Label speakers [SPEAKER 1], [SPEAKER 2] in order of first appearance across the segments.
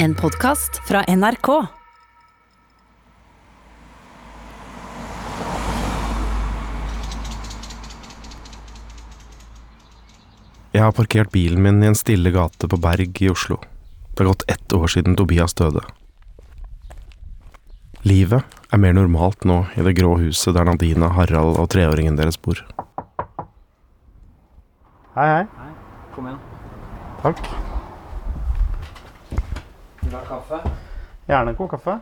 [SPEAKER 1] En podkast fra NRK.
[SPEAKER 2] Jeg har parkert bilen min i en stille gate på Berg i Oslo. Det har gått ett år siden Tobias døde. Livet er mer normalt nå i det grå huset der Nadina, Harald og treåringen deres bor. Hei, hei.
[SPEAKER 3] Kom igjen.
[SPEAKER 2] Takk.
[SPEAKER 3] Vil du ha kaffe?
[SPEAKER 2] Gjerne god kaffe.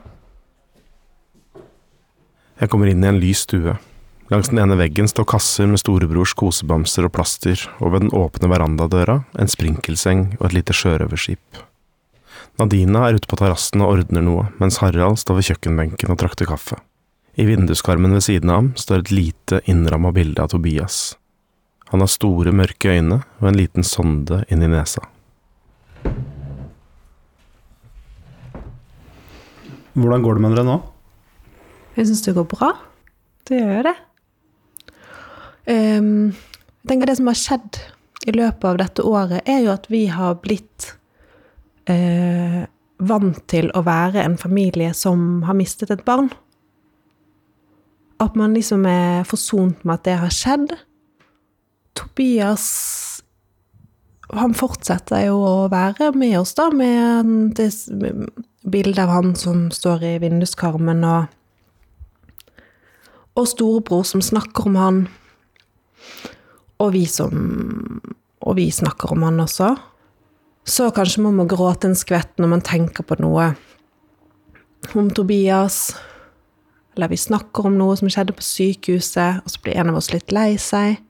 [SPEAKER 2] Jeg kommer inn i en lys stue. Langs den ene veggen står kasser med storebrors kosebamser og plaster, og ved den åpne verandadøra en sprinkelseng og et lite sjørøverskip. Nadina er ute på terrassen og ordner noe, mens Harald står ved kjøkkenbenken og trakter kaffe. I vinduskarmen ved siden av ham står et lite, innramma bilde av Tobias. Han har store, mørke øyne og en liten sonde inni nesa.
[SPEAKER 4] Hvordan går det med dere nå?
[SPEAKER 5] Jeg syns det går bra. Det gjør det. Um, jeg tenker Det som har skjedd i løpet av dette året, er jo at vi har blitt uh, vant til å være en familie som har mistet et barn. At man liksom er forsont med at det har skjedd. Tobias han fortsetter jo å være med oss, da, med det bildet av han som står i vinduskarmen, og, og storebror som snakker om han. Og vi som Og vi snakker om han også. Så kanskje man må gråte en skvett når man tenker på noe om Tobias. Eller vi snakker om noe som skjedde på sykehuset, og så blir en av oss litt lei seg.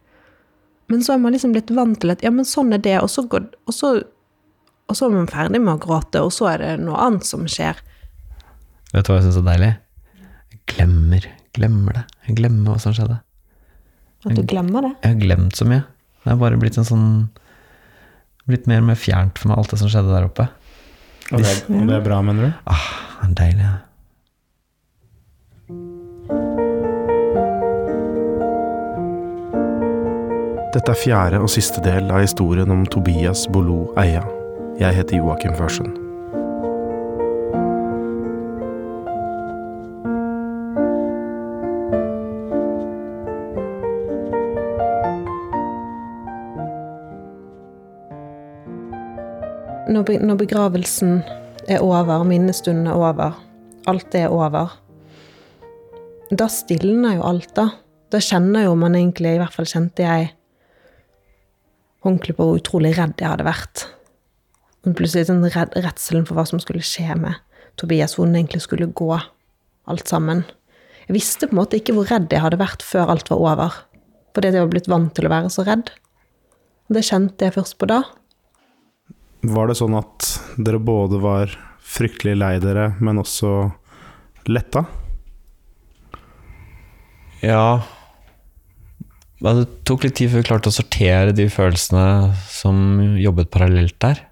[SPEAKER 5] Men så er man liksom blitt vant til at ja, men sånn er det, og så, går, og så, og så er man ferdig med å gråte, og så er det noe annet som skjer.
[SPEAKER 3] Vet du hva jeg syns er deilig? Jeg glemmer, glemmer det. Jeg glemmer hva som skjedde.
[SPEAKER 5] At du glemmer det.
[SPEAKER 3] Jeg har glemt så mye. Det er bare blitt en sånn Blitt mer og mer fjernt for meg, alt det som skjedde der oppe.
[SPEAKER 4] Og det, og det er bra, mener du?
[SPEAKER 3] Ah, det er deilig. Ja.
[SPEAKER 2] Dette er fjerde og siste del av historien om Tobias Bolo Eia. Jeg heter Joakim Førsund.
[SPEAKER 5] Når, begravelsen er over, minnestunden er over, alt er over, da stilner jo alt, da. Da kjenner jo man egentlig, i hvert fall kjente jeg, ordentlig på hvor utrolig redd jeg hadde vært. Plutselig den redselen for hva som skulle skje med Tobias, hvor den egentlig skulle gå, alt sammen. Jeg visste på en måte ikke hvor redd jeg hadde vært før alt var over. Fordi jeg var blitt vant til å være så redd. Og det kjente jeg først på da.
[SPEAKER 4] Var det sånn at dere både var fryktelig lei dere, men også letta?
[SPEAKER 3] Ja Men Det tok litt tid før vi klarte å sortere de følelsene som jobbet parallelt der.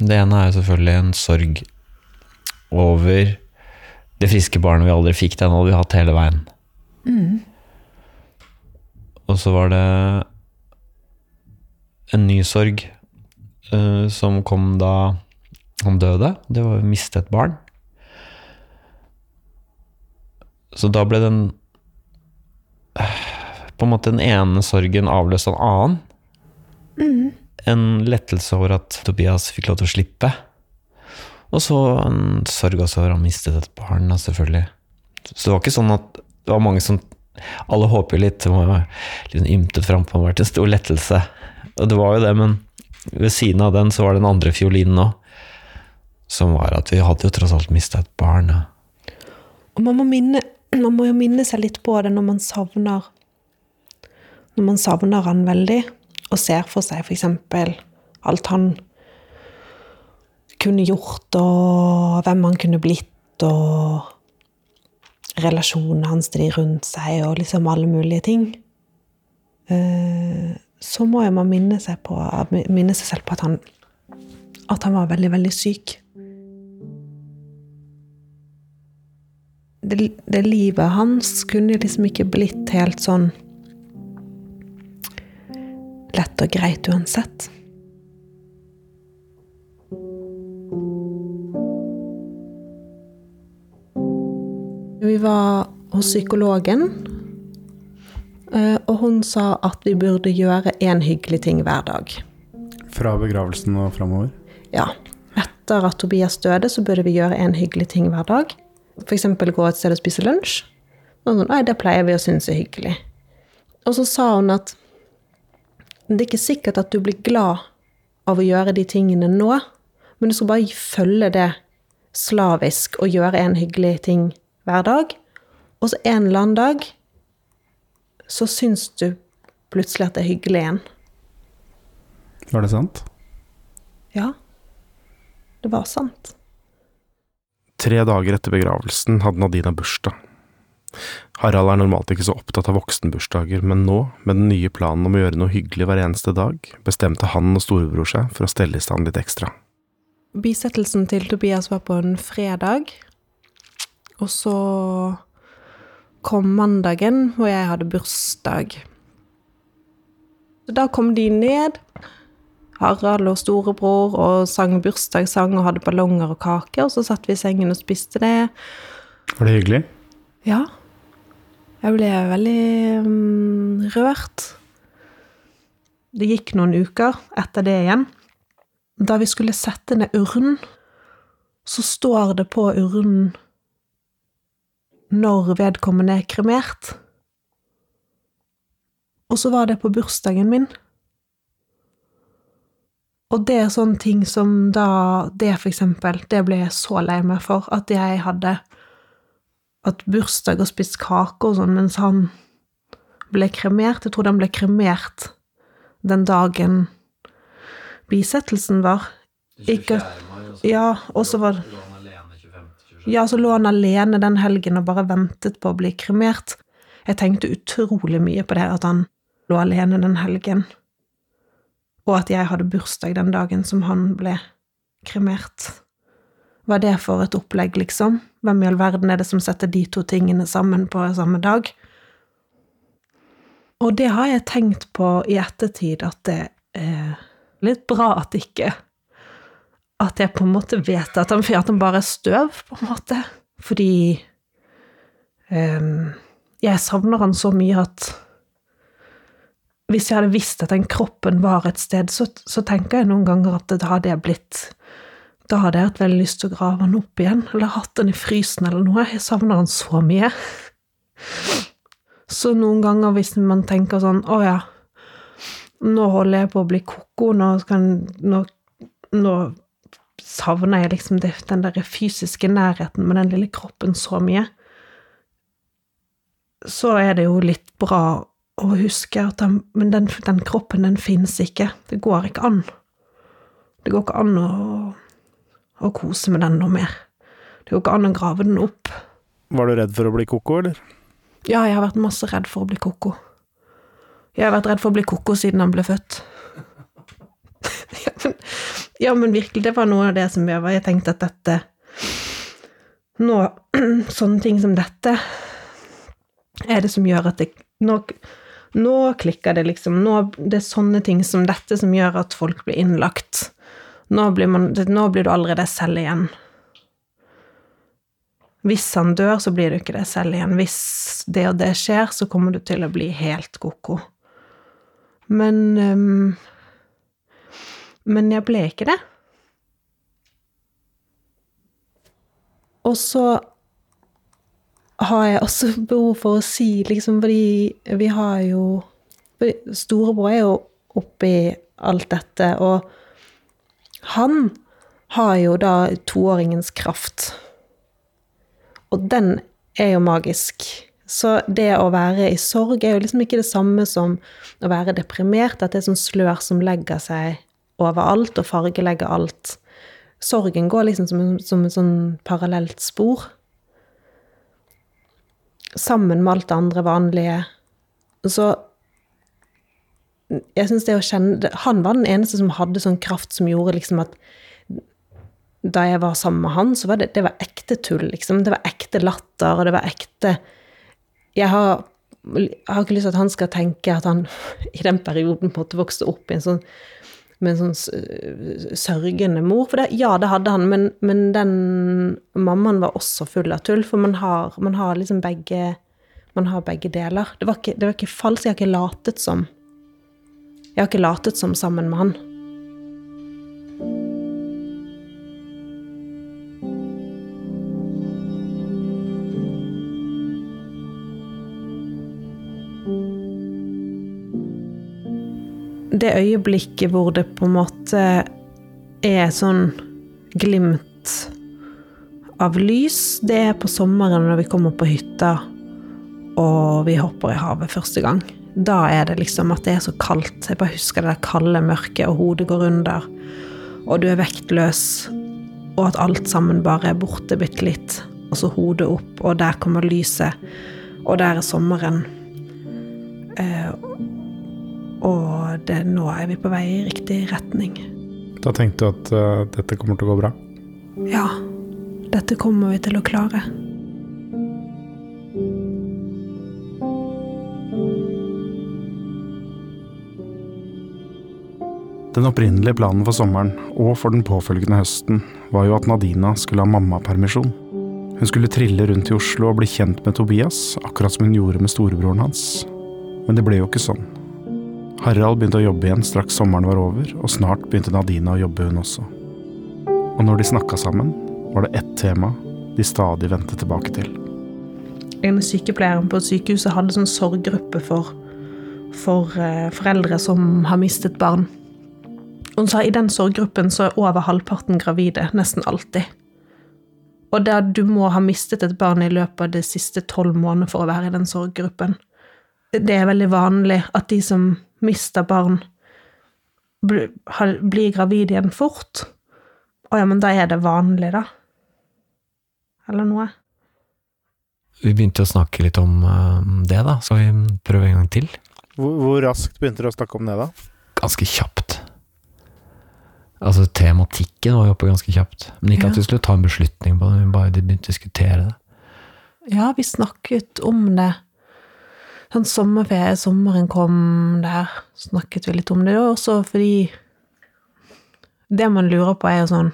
[SPEAKER 3] Det ene er jo selvfølgelig en sorg over det friske barnet vi aldri fikk. Den hadde vi hatt hele veien. Og så var det en ny sorg uh, som kom da han døde. Det var å miste et barn. Så da ble den på en måte den ene sorgen avløst av en annen. En lettelse over at Tobias fikk lov til å slippe. Og så en sorg også over at han mistet et barn, da, selvfølgelig. Så det var ikke sånn at det var mange som Alle håper jo litt, det var litt på ymtet frampå, vært en stor lettelse. Og det var jo det, men ved siden av den så var det den andre fiolinen òg. Som var at vi hadde jo tross alt mista et barn. Ja.
[SPEAKER 5] Og man må, minne, man må jo minne seg litt på det når man savner Når man savner han veldig, og ser for seg f.eks. alt han kunne gjort, og hvem han kunne blitt, og relasjonene hans til de rundt seg, og liksom alle mulige ting. Eh, Så må man minne seg, på, minne seg selv på at han, at han var veldig, veldig syk. det, det livet hans kunne liksom ikke blitt helt sånn lett og greit uansett. Vi var hos psykologen, eh, og hun sa at vi burde gjøre én hyggelig ting hver dag.
[SPEAKER 4] Fra begravelsen og framover?
[SPEAKER 5] Ja. Etter at Tobias døde, så burde vi gjøre én hyggelig ting hver dag. F.eks. gå et sted og spise lunsj. Sånn, Nei, det pleier vi å synes er hyggelig. Og så sa hun at det er ikke sikkert at du blir glad av å gjøre de tingene nå, men du skal bare følge det slavisk og gjøre en hyggelig ting hver dag. Og så en eller annen dag så syns du plutselig at det er hyggelig igjen.
[SPEAKER 4] Var det sant?
[SPEAKER 5] Ja, det var sant.
[SPEAKER 2] Tre dager etter begravelsen hadde Nadina bursdag. Harald er normalt ikke så opptatt av voksenbursdager, men nå, med den nye planen om å gjøre noe hyggelig hver eneste dag, bestemte han og storebror seg for å stelle i stand litt ekstra.
[SPEAKER 5] Bisettelsen til Tobias var på en fredag, og så kom mandagen hvor jeg hadde bursdag. Så da kom de ned, Harald og storebror, og sang bursdagssang og hadde ballonger og kake, og så satt vi i sengen og spiste det.
[SPEAKER 4] Var det hyggelig?
[SPEAKER 5] Ja. Jeg ble veldig mm, rørt. Det gikk noen uker etter det igjen. Da vi skulle sette ned urnen, så står det på urnen når vedkommende er kremert. Og så var det på bursdagen min. Og det er sånne ting som da Det, for eksempel, det ble jeg så lei meg for. At jeg hadde hatt bursdag og spist kake og sånn, mens han ble kremert. Jeg trodde han ble kremert den dagen bisettelsen var. Ikke Ja, og så var Ja, så lå han alene den helgen og bare ventet på å bli kremert. Jeg tenkte utrolig mye på det, at han lå alene den helgen. Og at jeg hadde bursdag den dagen som han ble kremert. Hva er det for et opplegg, liksom? Hvem i all verden er det som setter de to tingene sammen på samme dag? Og det har jeg tenkt på i ettertid, at det er litt bra at ikke At jeg på en måte vet at han, at han bare er støv, på en måte. Fordi um, jeg savner han så mye at hvis jeg hadde visst at den kroppen var et sted, så, så tenker jeg noen ganger at det hadde jeg blitt Da hadde jeg hatt veldig lyst til å grave han opp igjen, eller hatt den i frysen eller noe. Jeg savner han så mye. Så noen ganger hvis man tenker sånn Å ja, nå holder jeg på å bli ko-ko, nå, nå, nå, savner jeg liksom det, den der fysiske nærheten med den lille kroppen så mye. Så er det jo litt bra å huske at den, men den, den kroppen, den finnes ikke. Det går ikke an. Det går ikke an å, å kose med den noe mer. Det går ikke an å grave den opp.
[SPEAKER 4] Var du redd for å bli ko-ko, eller?
[SPEAKER 5] Ja, jeg har vært masse redd for å bli ko-ko. Jeg har vært redd for å bli ko-ko siden han ble født. ja, men, ja, men, virkelig, det var noe av det som jeg var Jeg tenkte at dette Nå, sånne ting som dette er det som gjør at det Nå, nå klikker det, liksom. Nå, det er sånne ting som dette som gjør at folk blir innlagt. Nå blir, man, nå blir du aldri deg selv igjen. Hvis han dør, så blir du ikke deg selv igjen. Hvis det og det skjer, så kommer du til å bli helt ko-ko. Men um, Men jeg ble ikke det. Og så har jeg også behov for å si, liksom, fordi vi har jo Storebror er jo oppi alt dette, og han har jo da toåringens kraft. Og den er jo magisk. Så det å være i sorg er jo liksom ikke det samme som å være deprimert, at det er sånn slør som legger seg overalt og fargelegger alt. Sorgen går liksom som, som et sånn parallelt spor. Sammen med alt det andre vanlige. Så jeg synes det å kjenne Han var den eneste som hadde sånn kraft som gjorde liksom at da jeg var sammen med han, så var det, det var ekte tull, liksom. Det var ekte latter, og det var ekte jeg har, jeg har, ikke lyst til at han skal tenke at han i den perioden måte vokste opp i en sånn med en sånn sørgende mor. For det, ja, det hadde han, men, men den mammaen var også full av tull, for man har, man har liksom begge Man har begge deler. Det var ikke, det ikke falskt. Jeg har ikke latet som Jeg har ikke latet som sammen med han. det øyeblikket hvor det på en måte er sånn glimt av lys, det er på sommeren når vi kommer på hytta og vi hopper i havet første gang. Da er det liksom at det er så kaldt. Jeg bare husker det der kalde mørket, og hodet går under, og du er vektløs, og at alt sammen bare er borte bitte litt. Og så hodet opp, og der kommer lyset, og der er sommeren. Eh, og det, nå er vi på vei i riktig retning.
[SPEAKER 4] Da tenkte du at uh, dette kommer til å gå bra?
[SPEAKER 5] Ja, dette kommer vi til å klare.
[SPEAKER 2] Den opprinnelige planen for sommeren, og for den påfølgende høsten, var jo at Nadina skulle ha mammapermisjon. Hun skulle trille rundt i Oslo og bli kjent med Tobias, akkurat som hun gjorde med storebroren hans. Men det ble jo ikke sånn. Harald begynte å jobbe igjen straks sommeren var over, og snart begynte Nadina å jobbe, hun også. Og når de snakka sammen, var det ett tema de stadig vendte tilbake til.
[SPEAKER 5] En sykepleier på sykehuset hadde sånn sorggruppe for, for eh, foreldre som har mistet barn. Hun sa i den sorggruppen så er over halvparten gravide, nesten alltid. Og der du må ha mistet et barn i løpet av de siste tolv månedene for å være i den sorggruppen. Det er veldig vanlig at de som mister barn, blir, gravide igjen fort. Å ja, men da er det vanlig, da. Eller noe.
[SPEAKER 3] Vi begynte å snakke litt om eh, det, da. Skal vi prøve en gang til?
[SPEAKER 4] Hvor, hvor raskt begynte dere å snakke om det, da?
[SPEAKER 3] Ganske kjapt. Altså, tematikken var jo oppe ganske kjapt. Men ikke
[SPEAKER 5] Ja.
[SPEAKER 3] at vi skulle ta en beslutning på det, vi bare begynte å diskutere det.
[SPEAKER 5] Ja, vi snakket om det. Sånn sommerferie, sommeren kom der, snakket vi litt om det. Det var også fordi Det man lurer på, er jo sånn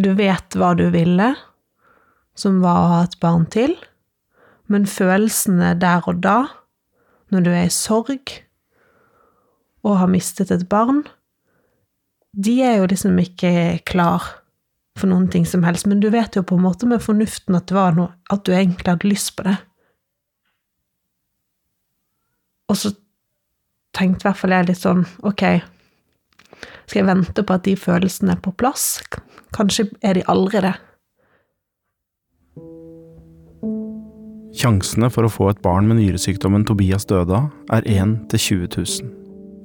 [SPEAKER 5] Du vet hva du ville, som var å ha et barn til, men følelsene der og da, når du er i sorg og har mistet et barn, de er jo liksom ikke klar for noen ting som helst, men du vet jo på en måte med fornuften at det var noe, at du egentlig hadde lyst på det. Og så tenkte i hvert fall jeg litt sånn, ok, skal jeg vente på at de følelsene er på plass? Kanskje er de aldri det.
[SPEAKER 2] Sjansene for å få et barn med nyresykdommen Tobias døde av, er 1 til 20 000.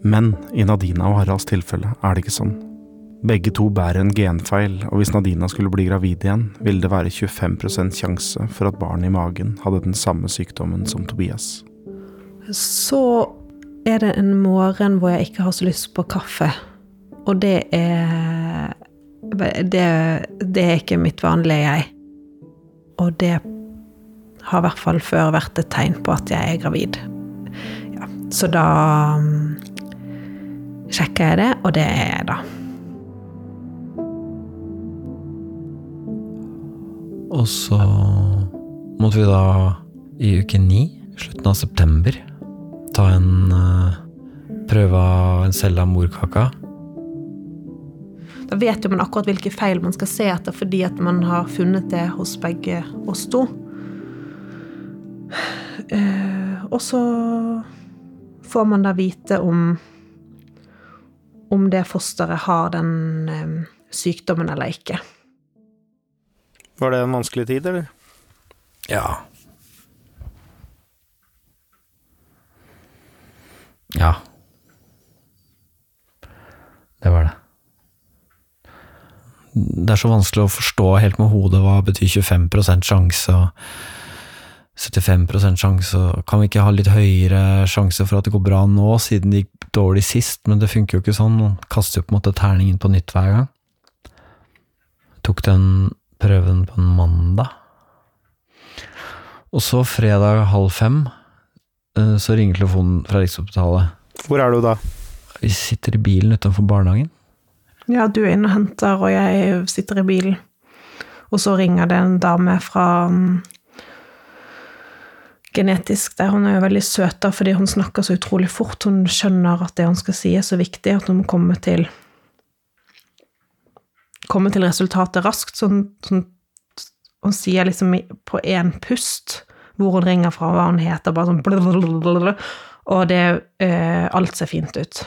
[SPEAKER 2] Men i Nadina og Haralds tilfelle er det ikke sånn. Begge to bærer en genfeil, og hvis Nadina skulle bli gravid igjen, ville det være 25% sjanse for at barnet i magen hadde den samme sykdommen som Tobias.
[SPEAKER 5] Så er det en morgen hvor jeg ikke har så lyst på kaffe. Og det er Det, det er ikke mitt vanlige jeg. Og det har i hvert fall før vært et tegn på at jeg er gravid. Ja, så da sjekker jeg det, og det er jeg, da.
[SPEAKER 3] Og så måtte vi da i uke ni, slutten av september, ta en uh, prøve av en celle av morkaka.
[SPEAKER 5] Da vet jo man akkurat hvilke feil man skal se etter, fordi at man har funnet det hos begge oss to. Uh, og så får man da vite om om det fosteret har den eh, sykdommen eller ikke.
[SPEAKER 4] Var det en vanskelig tid, eller?
[SPEAKER 3] Ja. Ja. Det var det. Det er så vanskelig å forstå helt med hodet hva betyr 25 sjanse og 75 sjanse. Kan vi ikke ha litt høyere sjanse for at det går bra nå, siden det gikk dårlig sist? Men det funker jo ikke sånn. Man kaster jo på en måte terningen på nytt hver gang. Tok den prøven på en mandag. Og så fredag halv fem eh, så ringer telefonen fra Rikshospitalet.
[SPEAKER 4] Hvor er du da?
[SPEAKER 3] Vi sitter i bilen utenfor barnehagen.
[SPEAKER 5] Ja, du er inne og henter, og jeg sitter i bilen. Og så ringer det en dame fra mm, Genetisk der. Hun er jo veldig søt, da, fordi hun snakker så utrolig fort. Hun skjønner at det hun skal si, er så viktig, at hun må komme til Komme til resultatet raskt. Så hun, hun, hun sier liksom på én pust hvor hun ringer fra, hva hun heter, bare sånn blablabla, Og det eh, Alt ser fint ut.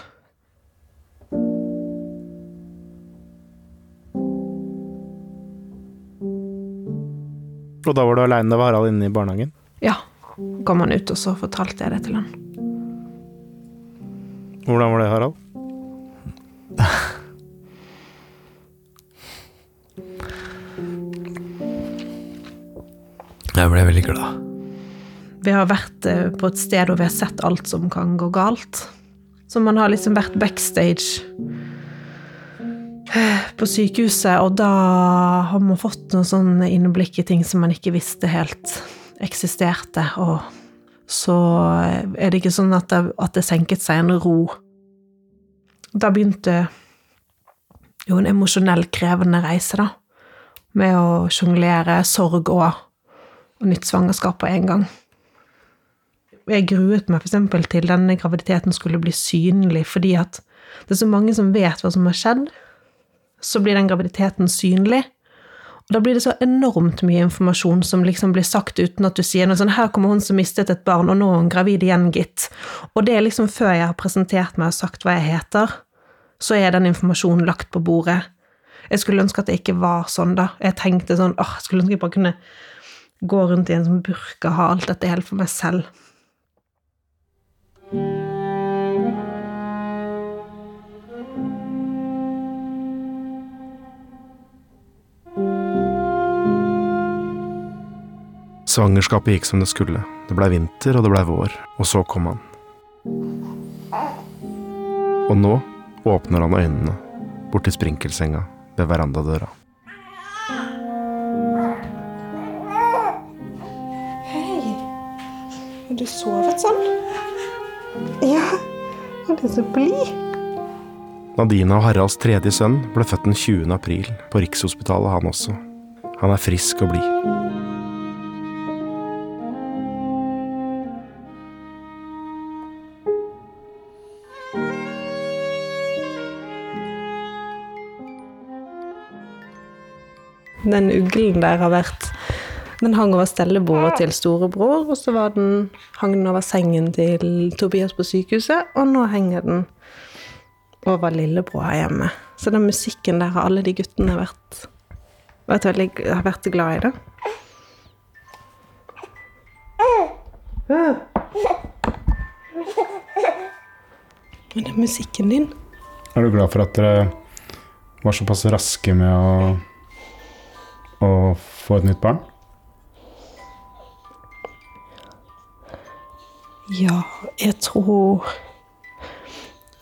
[SPEAKER 4] Og da var du aleine, var Harald inne i barnehagen?
[SPEAKER 5] Ja. Kom han ut, og så fortalte jeg det til han.
[SPEAKER 4] Hvordan var det, Harald?
[SPEAKER 3] Jeg ble veldig glad.
[SPEAKER 5] Vi har vært eh, på et sted hvor vi har sett alt som kan gå galt. Så man har liksom vært backstage eh, på sykehuset, og da har man fått noe sånn innblikk i ting som man ikke visste helt eksisterte. Og så er det ikke sånn at det, at det senket seg en ro. Da begynte jo en emosjonell krevende reise, da. Med å sjonglere sorg og, og nytt svangerskap på en gang. Jeg gruet meg f.eks. til denne graviditeten skulle bli synlig, fordi at det er så mange som vet hva som har skjedd. Så blir den graviditeten synlig. Da blir det så enormt mye informasjon som liksom blir sagt uten at du sier noe sånn 'Her kommer hun som mistet et barn, og nå er hun gravid igjen, gitt'. Og det er liksom før jeg har presentert meg og sagt hva jeg heter, så er den informasjonen lagt på bordet. Jeg skulle ønske at det ikke var sånn, da. Jeg tenkte sånn åh, jeg skulle ønske jeg bare kunne gå rundt i en sånn burka, ha alt dette helt for meg selv.
[SPEAKER 2] Svangerskapet gikk som det skulle. Det blei vinter, og det blei vår. Og så kom han. Og nå åpner han øynene borti sprinkelsenga ved verandadøra.
[SPEAKER 5] Hei. Har du sovet sånn? Ja. Er du så blid?
[SPEAKER 2] Nadina og Haralds tredje sønn ble født den 20. april på Rikshospitalet, han også. Han er frisk og blid.
[SPEAKER 5] Den uglen der har vært Den hang over stellebordet til storebror, og så den, hang den over sengen til Tobias på sykehuset, og nå henger den over lillebror her hjemme. Så den musikken der har alle de guttene vært, vært veldig, har vært glad i, da. Men det er musikken din.
[SPEAKER 4] Er du glad for at dere var såpass raske med å, å få et nytt barn?
[SPEAKER 5] Ja, jeg tror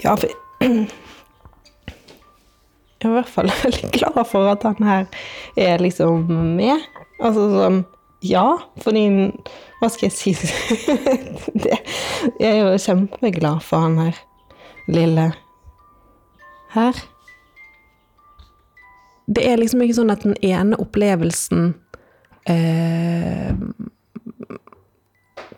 [SPEAKER 5] Ja, for Jeg er i hvert fall veldig glad for at han her er liksom med. Altså sånn Ja, fordi Hva skal jeg si? Det, jeg er jo kjempeglad for han her lille her. Det er liksom ikke sånn at den ene opplevelsen eh,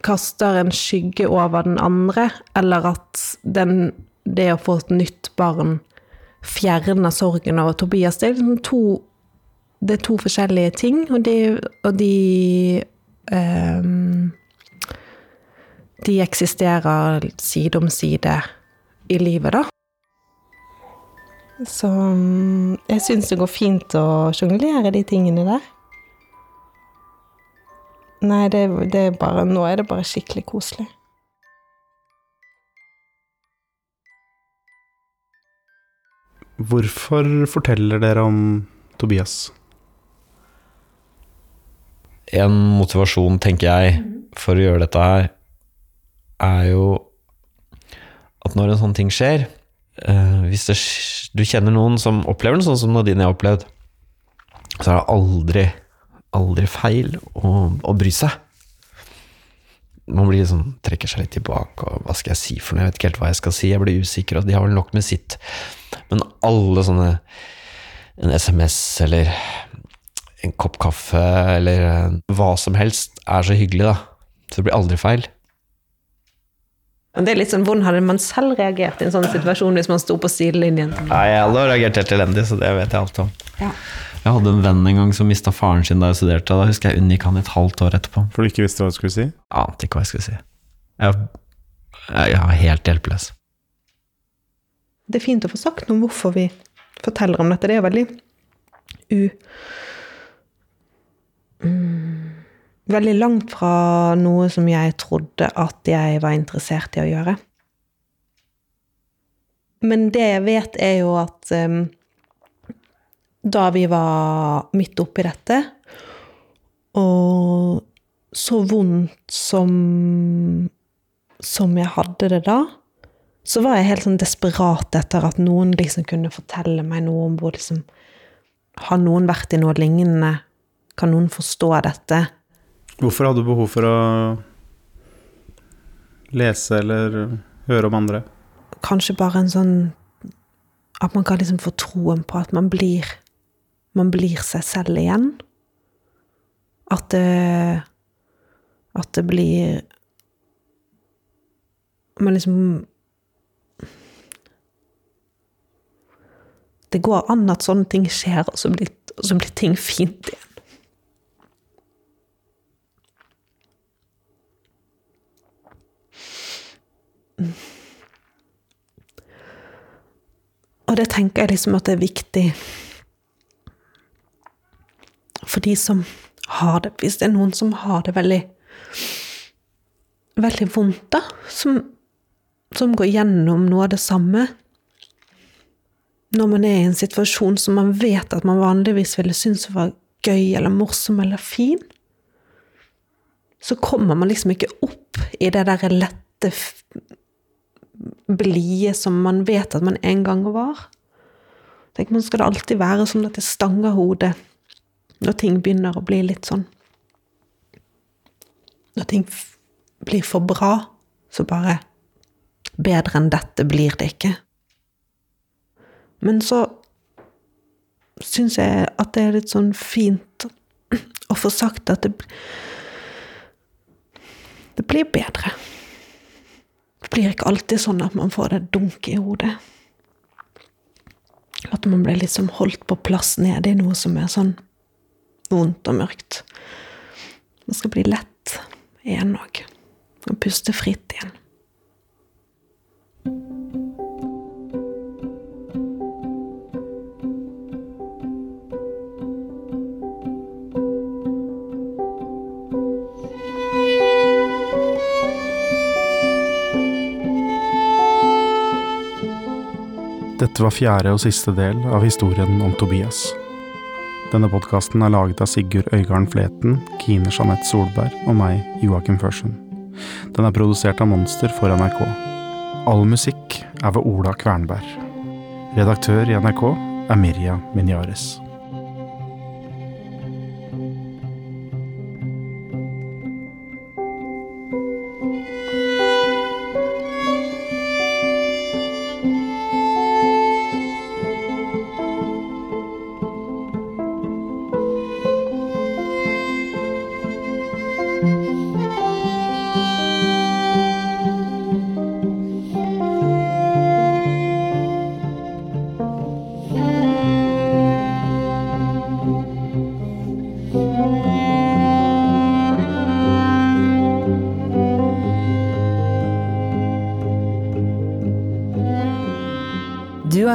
[SPEAKER 5] kaster en skygge over den andre, eller at den, det å få et nytt barn fjerner sorgen over Tobias. Det er liksom to, det er to forskjellige ting, og de, og de eh, De eksisterer side om side i livet, da. Så mm, jeg syns det går fint å sjonglere de tingene der. Nei, det, det er bare, nå er det bare skikkelig koselig.
[SPEAKER 4] Hvorfor forteller dere om Tobias?
[SPEAKER 3] En motivasjon, tenker jeg, for å gjøre dette her, er jo at når en sånn ting skjer eh, Hvis det, du kjenner noen som opplever den sånn som Nadine har opplevd, så er det aldri, aldri feil å, å bry seg. man blir liksom, trekker seg litt tilbake, og hva skal jeg si for noe? Jeg vet ikke helt hva jeg skal si, jeg blir usikker, og de har vel nok med sitt. Men alle sånne En SMS eller en kopp kaffe eller eh, hva som helst er så hyggelig, da. Så det blir aldri feil.
[SPEAKER 5] Og Det er litt sånn, Hvordan hadde man selv reagert i en sånn situasjon hvis man sto på sidelinjen?
[SPEAKER 3] Nei, jeg hadde reagert helt elendig, så det vet jeg alt om.
[SPEAKER 5] Ja.
[SPEAKER 3] Jeg hadde en venn en gang som mista faren sin da jeg studerte. Da husker jeg unngikk han et halvt år etterpå.
[SPEAKER 4] For du ikke visste hva du skulle si?
[SPEAKER 3] Ante ikke hva jeg skulle si. Jeg, jeg er helt hjelpeløs.
[SPEAKER 5] Det er fint å få sagt noe om hvorfor vi forteller om dette. Det er jo veldig u... Mm, veldig langt fra noe som jeg trodde at jeg var interessert i å gjøre. Men det jeg vet, er jo at um, da vi var midt oppi dette, og så vondt som som jeg hadde det da, så var jeg helt sånn desperat etter at noen liksom kunne fortelle meg noe om hvor liksom Har noen vært i noe lignende? Kan noen forstå dette?
[SPEAKER 4] Hvorfor hadde du behov for å lese eller høre om andre?
[SPEAKER 5] Kanskje bare en sånn At man kan liksom få troen på at man blir Man blir seg selv igjen. At det At det blir Man liksom Det går an at sånne ting skjer, og så blir, og så blir ting fint igjen. Og det tenker jeg liksom at det er viktig for de som har det Hvis det er noen som har det veldig veldig vondt, da, som, som går gjennom noe av det samme. Når man er i en situasjon som man vet at man vanligvis ville synes var gøy eller morsom eller fin, så kommer man liksom ikke opp i det der lette blide som man vet at man en gang var. Tenk, man skal det alltid være sånn at det stanger hodet når ting begynner å bli litt sånn Når ting blir for bra, så bare Bedre enn dette blir det ikke. Men så syns jeg at det er litt sånn fint å få sagt at det Det blir bedre. Det blir ikke alltid sånn at man får det dunk i hodet. At man blir liksom holdt på plass nede i noe som er sånn vondt og mørkt. Det skal bli lett igjen òg. Og puste fritt igjen.
[SPEAKER 2] Dette var fjerde og siste del av historien om Tobias. Denne podkasten er laget av Sigurd Øygarden Fleten, Kine Jeanette Solberg og meg, Joakim Førsund. Den er produsert av Monster for NRK. All musikk er ved Ola Kvernberg. Redaktør i NRK er Mirja Minyares.